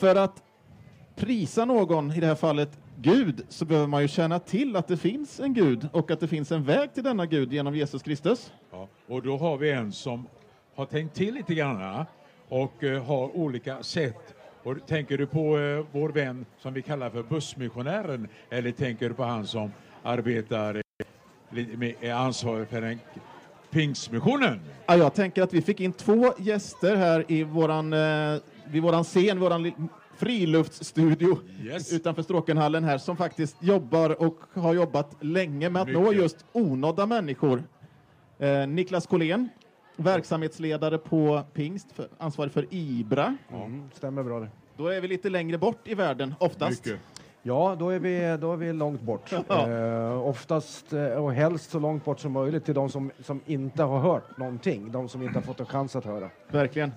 För att prisa någon, i det här fallet Gud, så behöver man ju känna till att det finns en Gud och att det finns en väg till denna Gud genom Jesus Kristus. Ja, och då har vi en som har tänkt till lite grann och eh, har olika sätt. Och tänker du på eh, vår vän som vi kallar för bussmissionären eller tänker du på han som arbetar eh, med, är ansvarig för den pingstmissionen? Ja, jag tänker att vi fick in två gäster här i våran, vid våran scen, våran li- friluftsstudio Yes. utanför Stråkenhallen här som faktiskt jobbar och har jobbat länge med att nå Mycket. just onådda människor. Eh, Niklas Collén, verksamhetsledare på Pingst, för, ansvarig för IBRA. Mm, stämmer bra det. Då är vi lite längre bort i världen, oftast. Mycket. Ja, då är vi, då är vi långt bort. Ja. Eh, oftast eh, och helst så långt bort som möjligt till de som, som inte har hört någonting. De som inte har fått en chans att höra. Verkligen.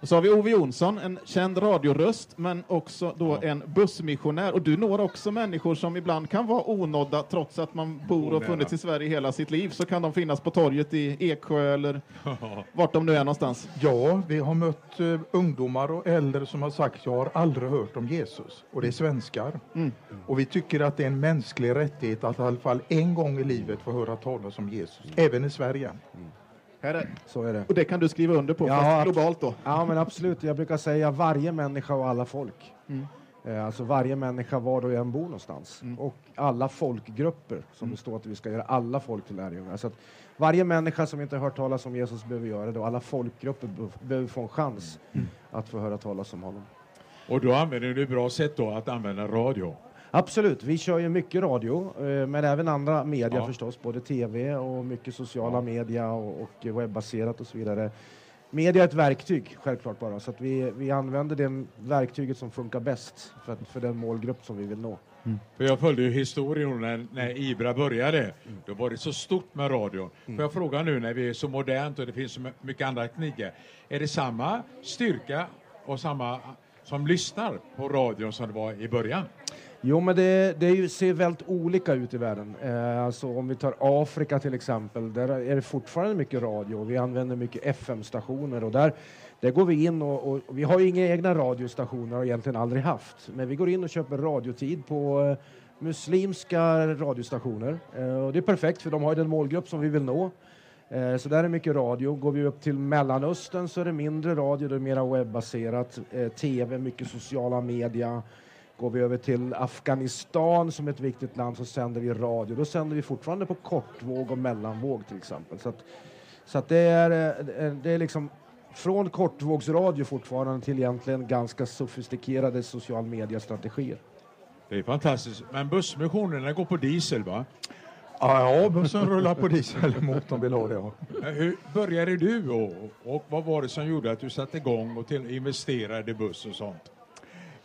Och så har vi Ove Jonsson, en känd radioröst, men också då en bussmissionär. Och du når också människor som ibland kan vara onådda, trots att man bor och funnits i Sverige hela sitt liv, så kan de finnas på torget i Eksjö eller vart de nu är någonstans. Ja, vi har mött eh, ungdomar och äldre som har sagt jag har aldrig hört om Jesus. Och det är svenskar. Och vi tycker att det är en mänsklig rättighet att i alla fall en gång i livet få höra talas om Jesus. Även i Sverige. Här är, Så är det. och det kan du skriva under på, Ja, fast globalt då. Ja, men absolut. Jag brukar säga varje människa och alla folk. Mm. Eh, Alltså varje människa var du än bor någonstans. Mm. Och alla folkgrupper, som det står att vi ska göra alla folk till lärjungar. Så att varje människa som inte har hört talas om Jesus behöver göra det och alla folkgrupper be- behöver få en chans Mm. att få höra talas om honom. Och då använder du ett bra sätt då att använda radio. Absolut, vi kör ju mycket radio, eh, men även andra media Ja. förstås, både tv och mycket sociala media och, och webbaserat och så vidare. Media är ett verktyg, självklart bara, så att vi, vi använder det verktyget som funkar bäst för, för den målgrupp som vi vill nå. För jag följde ju historien när, när Ibra började. Då var det så stort med radion. Får jag fråga nu när vi är så modernt och det finns så mycket andra tekniker. Är det samma styrka och samma som lyssnar på radion som det var i början? Jo, men det, det ser väldigt olika ut i världen. Eh, alltså om vi tar Afrika till exempel, där är det fortfarande mycket radio. Vi använder mycket FM-stationer och där, där går vi in och, och, och vi har ju inga egna radiostationer och har egentligen aldrig haft. Men vi går in och köper radiotid på eh, muslimska radiostationer. Eh, och det är perfekt för de har ju den målgrupp som vi vill nå. Eh, Så där är mycket radio. Går vi upp till Mellanöstern så är det mindre radio, det är mera webbaserat. Eh, TV, mycket sociala media. Går vi över till Afghanistan som är ett viktigt land så sänder vi radio. Då sänder vi fortfarande på kortvåg och mellanvåg till exempel. Så att, så att det, är, eh, det är liksom från kortvågsradio fortfarande till egentligen ganska sofistikerade social media-strategier. Det är fantastiskt. Men bussmissionen den går på diesel va? Ja, bussen rullar på diesel. Motorn vill ha det. Ja. Hur började du och, och vad var det som gjorde att du satte igång och till, investerade i buss och sånt?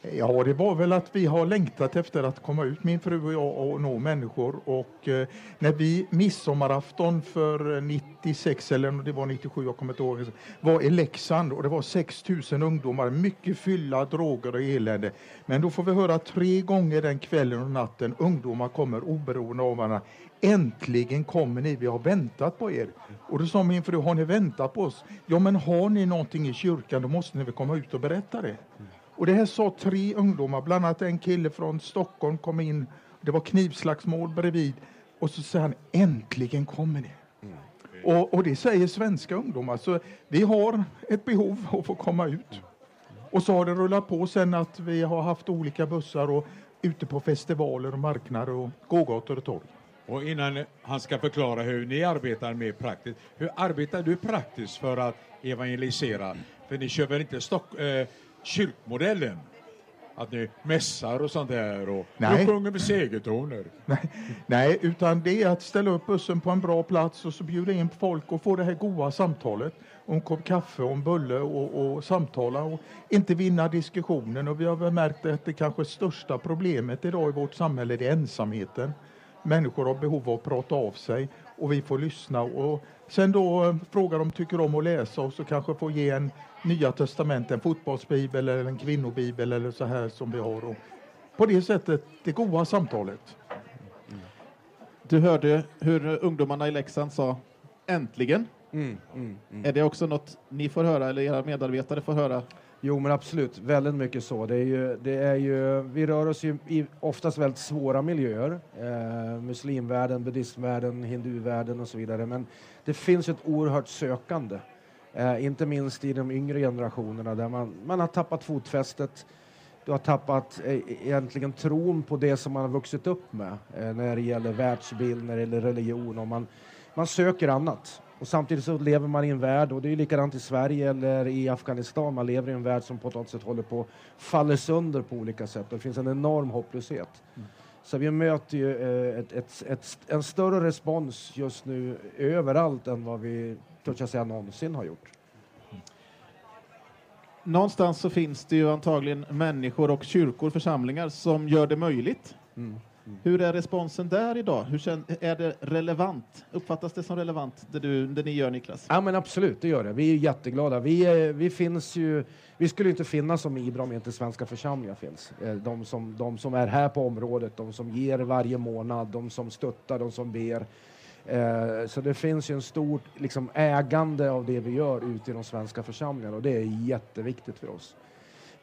Ja, det var väl att vi har längtat efter att komma ut, min fru och jag, och nå människor. Och eh, när vi midsommarafton för eh, 96, eller det var 97, jag kommer inte ihåg, var i Leksand och det var 6 000 ungdomar, mycket fylla, droger och elände. Men då får vi höra tre gånger den kvällen och natten, ungdomar kommer oberoende av varandra. Äntligen kommer ni, vi har väntat på er. Och då sa min fru, har ni väntat på oss? Ja, men har ni någonting i kyrkan, då måste ni väl komma ut och berätta det. Och det här sa tre ungdomar, bland annat en kille från Stockholm kom in. Det var knivslagsmål bredvid. Och så säger han, äntligen kommer ni. Och, och det säger svenska ungdomar. Så vi har ett behov av att få komma ut. Och så har det rullat på sen att vi har haft olika bussar och ute på festivaler och marknader och gågator och torg. Och innan han ska förklara hur ni arbetar med praktiskt, hur arbetar du praktiskt för att evangelisera? För ni kör väl inte stock, eh, kyrkmodellen? Att ni mässar och sånt där och Nej. och sjunger med segertoner? Nej, nej, utan det är att ställa upp bussen på en bra plats och så bjuda in folk och få det här goda samtalet om en kopp kaffe och en bulle och, och samtala och inte vinna diskussionen. Och vi har väl märkt att det kanske största problemet idag i vårt samhälle är ensamheten. Människor har behov av att prata av sig och vi får lyssna och sen då eh, fråga om de tycker om att läsa och så kanske få ge en Nya testament, en fotbollsbibel eller en kvinnobibel eller så här som vi har. Och på det sättet, det goda samtalet. Du hörde hur ungdomarna i Leksand sa äntligen. Mm, mm, mm. Är det också något ni får höra eller era medarbetare får höra? Jo, men absolut. Väldigt mycket så. Det är ju, det är ju, vi rör oss ju i oftast väldigt svåra miljöer. Eh, muslimvärlden, buddhistvärlden, hinduvärlden och så vidare. Men det finns ett oerhört sökande. Eh, inte minst i de yngre generationerna där man, man har tappat fotfästet. Du har tappat eh, e-, egentligen tron på det som man har vuxit upp med eh, när det gäller världsbild, när det gäller religion. Och man, man söker annat. Och samtidigt så lever man i en värld, och det är likadant i Sverige eller i Afghanistan, man lever i en värld som på något sätt håller på falla sönder på olika sätt. Det finns en enorm hopplöshet. Mm. Så vi möter ju eh, ett, ett, ett, en större respons just nu överallt än vad vi, törs jag säga, någonsin har gjort. Någonstans så finns det ju antagligen människor och kyrkor, församlingar som gör det möjligt. Mm. Hur är responsen där idag? Hur är det relevant? Uppfattas det som relevant, det, du, det ni gör, Niklas? Ja, men absolut, det gör det. Vi är jätteglada. Vi, vi, finns ju, vi skulle inte finnas som IBRA om inte svenska församlingar finns. Eh, de som, de som är här på området, de som ger varje månad, de som stöttar, de som ber. Eh, så det finns ju en stort liksom, ägande av det vi gör ute i de svenska församlingarna och det är jätteviktigt för oss.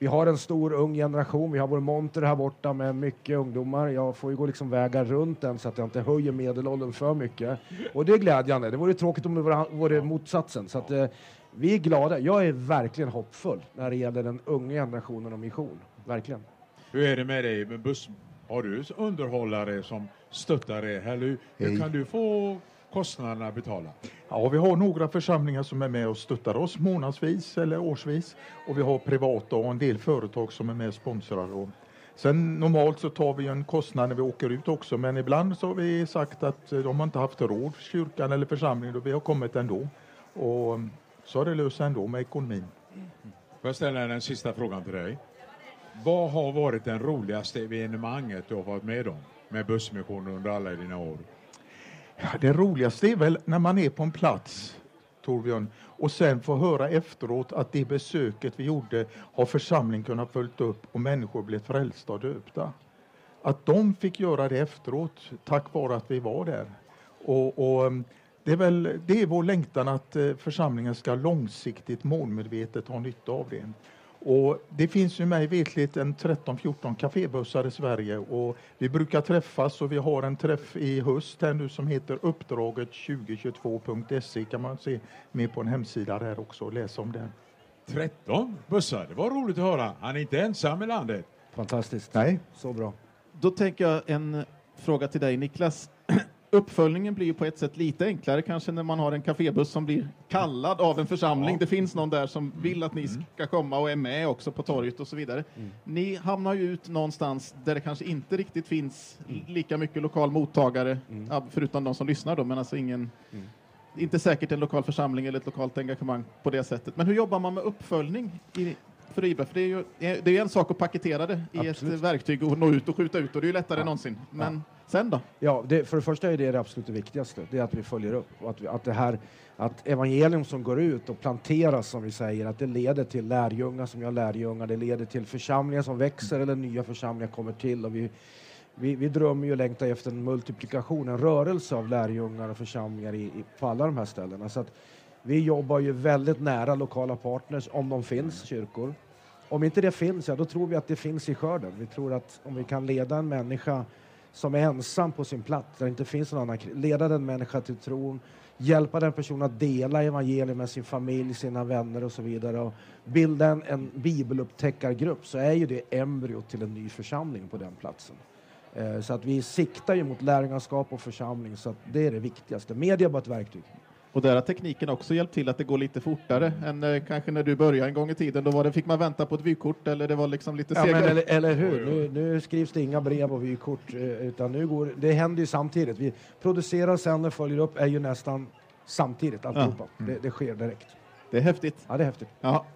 Vi har en stor ung generation. Vi har vår monter här borta med mycket ungdomar. Jag får ju gå liksom väga runt den så att jag inte höjer medelåldern för mycket. Och det är glädjande. Det vore tråkigt om det vore motsatsen. Så att, eh, vi är glada. Jag är verkligen hoppfull när det gäller den unga generationen och mission. Verkligen. Hur är det med dig med buss? Har du underhållare som stöttar dig? Eller hur kan du få kostnaderna betala? Ja, vi har några församlingar som är med och stöttar oss månadsvis eller årsvis och vi har privata och en del företag som är med och sponsrar. Och sen normalt så tar vi en kostnad när vi åker ut också, men ibland så har vi sagt att eh, de har inte haft råd, kyrkan eller församlingen, och vi har kommit ändå. Och mm, så har det löst sig ändå med ekonomin. Får jag ställa den sista frågan till dig? Vad har varit den roligaste evenemanget du har varit med om med Bussmissionen under alla dina år? Det roligaste är väl när man är på en plats, Torbjörn, och sen får höra efteråt att det besöket vi gjorde har församlingen kunnat följt upp och människor blivit frälsta och döpta. Att de fick göra det efteråt tack vare att vi var där. Och, och mm, det, är väl, det är vår längtan att eh, församlingen ska långsiktigt målmedvetet ha nytta av det. Och det finns ju mig vetligt en 13-14 kafébussar i Sverige och vi brukar träffas och vi har en träff i höst här nu som heter uppdraget 2022.se kan man se mer på en hemsida där också och läsa om den. 13 bussar, det var roligt att höra. Han är inte ensam i landet. Fantastiskt. Nej. Så bra. Då tänker jag en fråga till dig Niklas uppföljningen blir ju på ett sätt lite enklare kanske när man har en kafébuss som blir kallad av en församling. Ja. Det finns någon där som vill att ni mm. ska komma och är med också på torget och så vidare. Mm. Ni hamnar ju ut någonstans där det kanske inte riktigt finns mm. lika mycket lokal mottagare, mm. förutom de som lyssnar då, men alltså ingen mm. inte säkert en lokal församling eller ett lokalt engagemang på det sättet. Men hur jobbar man med uppföljning i, för IBA? För det är ju det är en sak att paketera det i Absolut. ett verktyg och nå ut och skjuta ut och det är ju lättare ja. än någonsin. Men ja. Sen då? Ja, det, för det första är det det absolut viktigaste. Det är att vi följer upp. Och att, vi, att, det här, att evangelium som går ut och planteras, som vi säger, att det leder till lärjungar som gör lärjungar. Det leder till församlingar som växer eller nya församlingar kommer till. Och vi, vi, vi drömmer ju och längtar efter en multiplikation, en rörelse av lärjungar och församlingar i, i, på alla de här ställena. Så att vi jobbar ju väldigt nära lokala partners, om de finns, kyrkor. Om inte det finns, ja, då tror vi att det finns i skörden. Vi tror att om vi kan leda en människa som är ensam på sin plats, där det inte finns någon annan, leda den människa till tron, hjälpa den personen att dela evangeliet med sin familj, sina vänner och så vidare och bilda en, en bibelupptäckargrupp så är ju det embryot till en ny församling på den platsen. Eh, så att vi siktar ju mot lärjungaskap och församling så att det är det viktigaste. Media är bara ett verktyg. Och där har tekniken också hjälpt till att det går lite fortare än eh, kanske när du började en gång i tiden. Då var det, fick man vänta på ett vykort eller det var liksom lite ja, segare. Eller, eller, hur? Nu, nu, skrivs det inga brev och vykort eh, utan nu går det händer ju samtidigt. Vi producerar, sänder, följer upp är ju nästan samtidigt alltihopa. Ja. Mm. Det, det sker direkt. Det är häftigt. Ja, det är häftigt. Ja.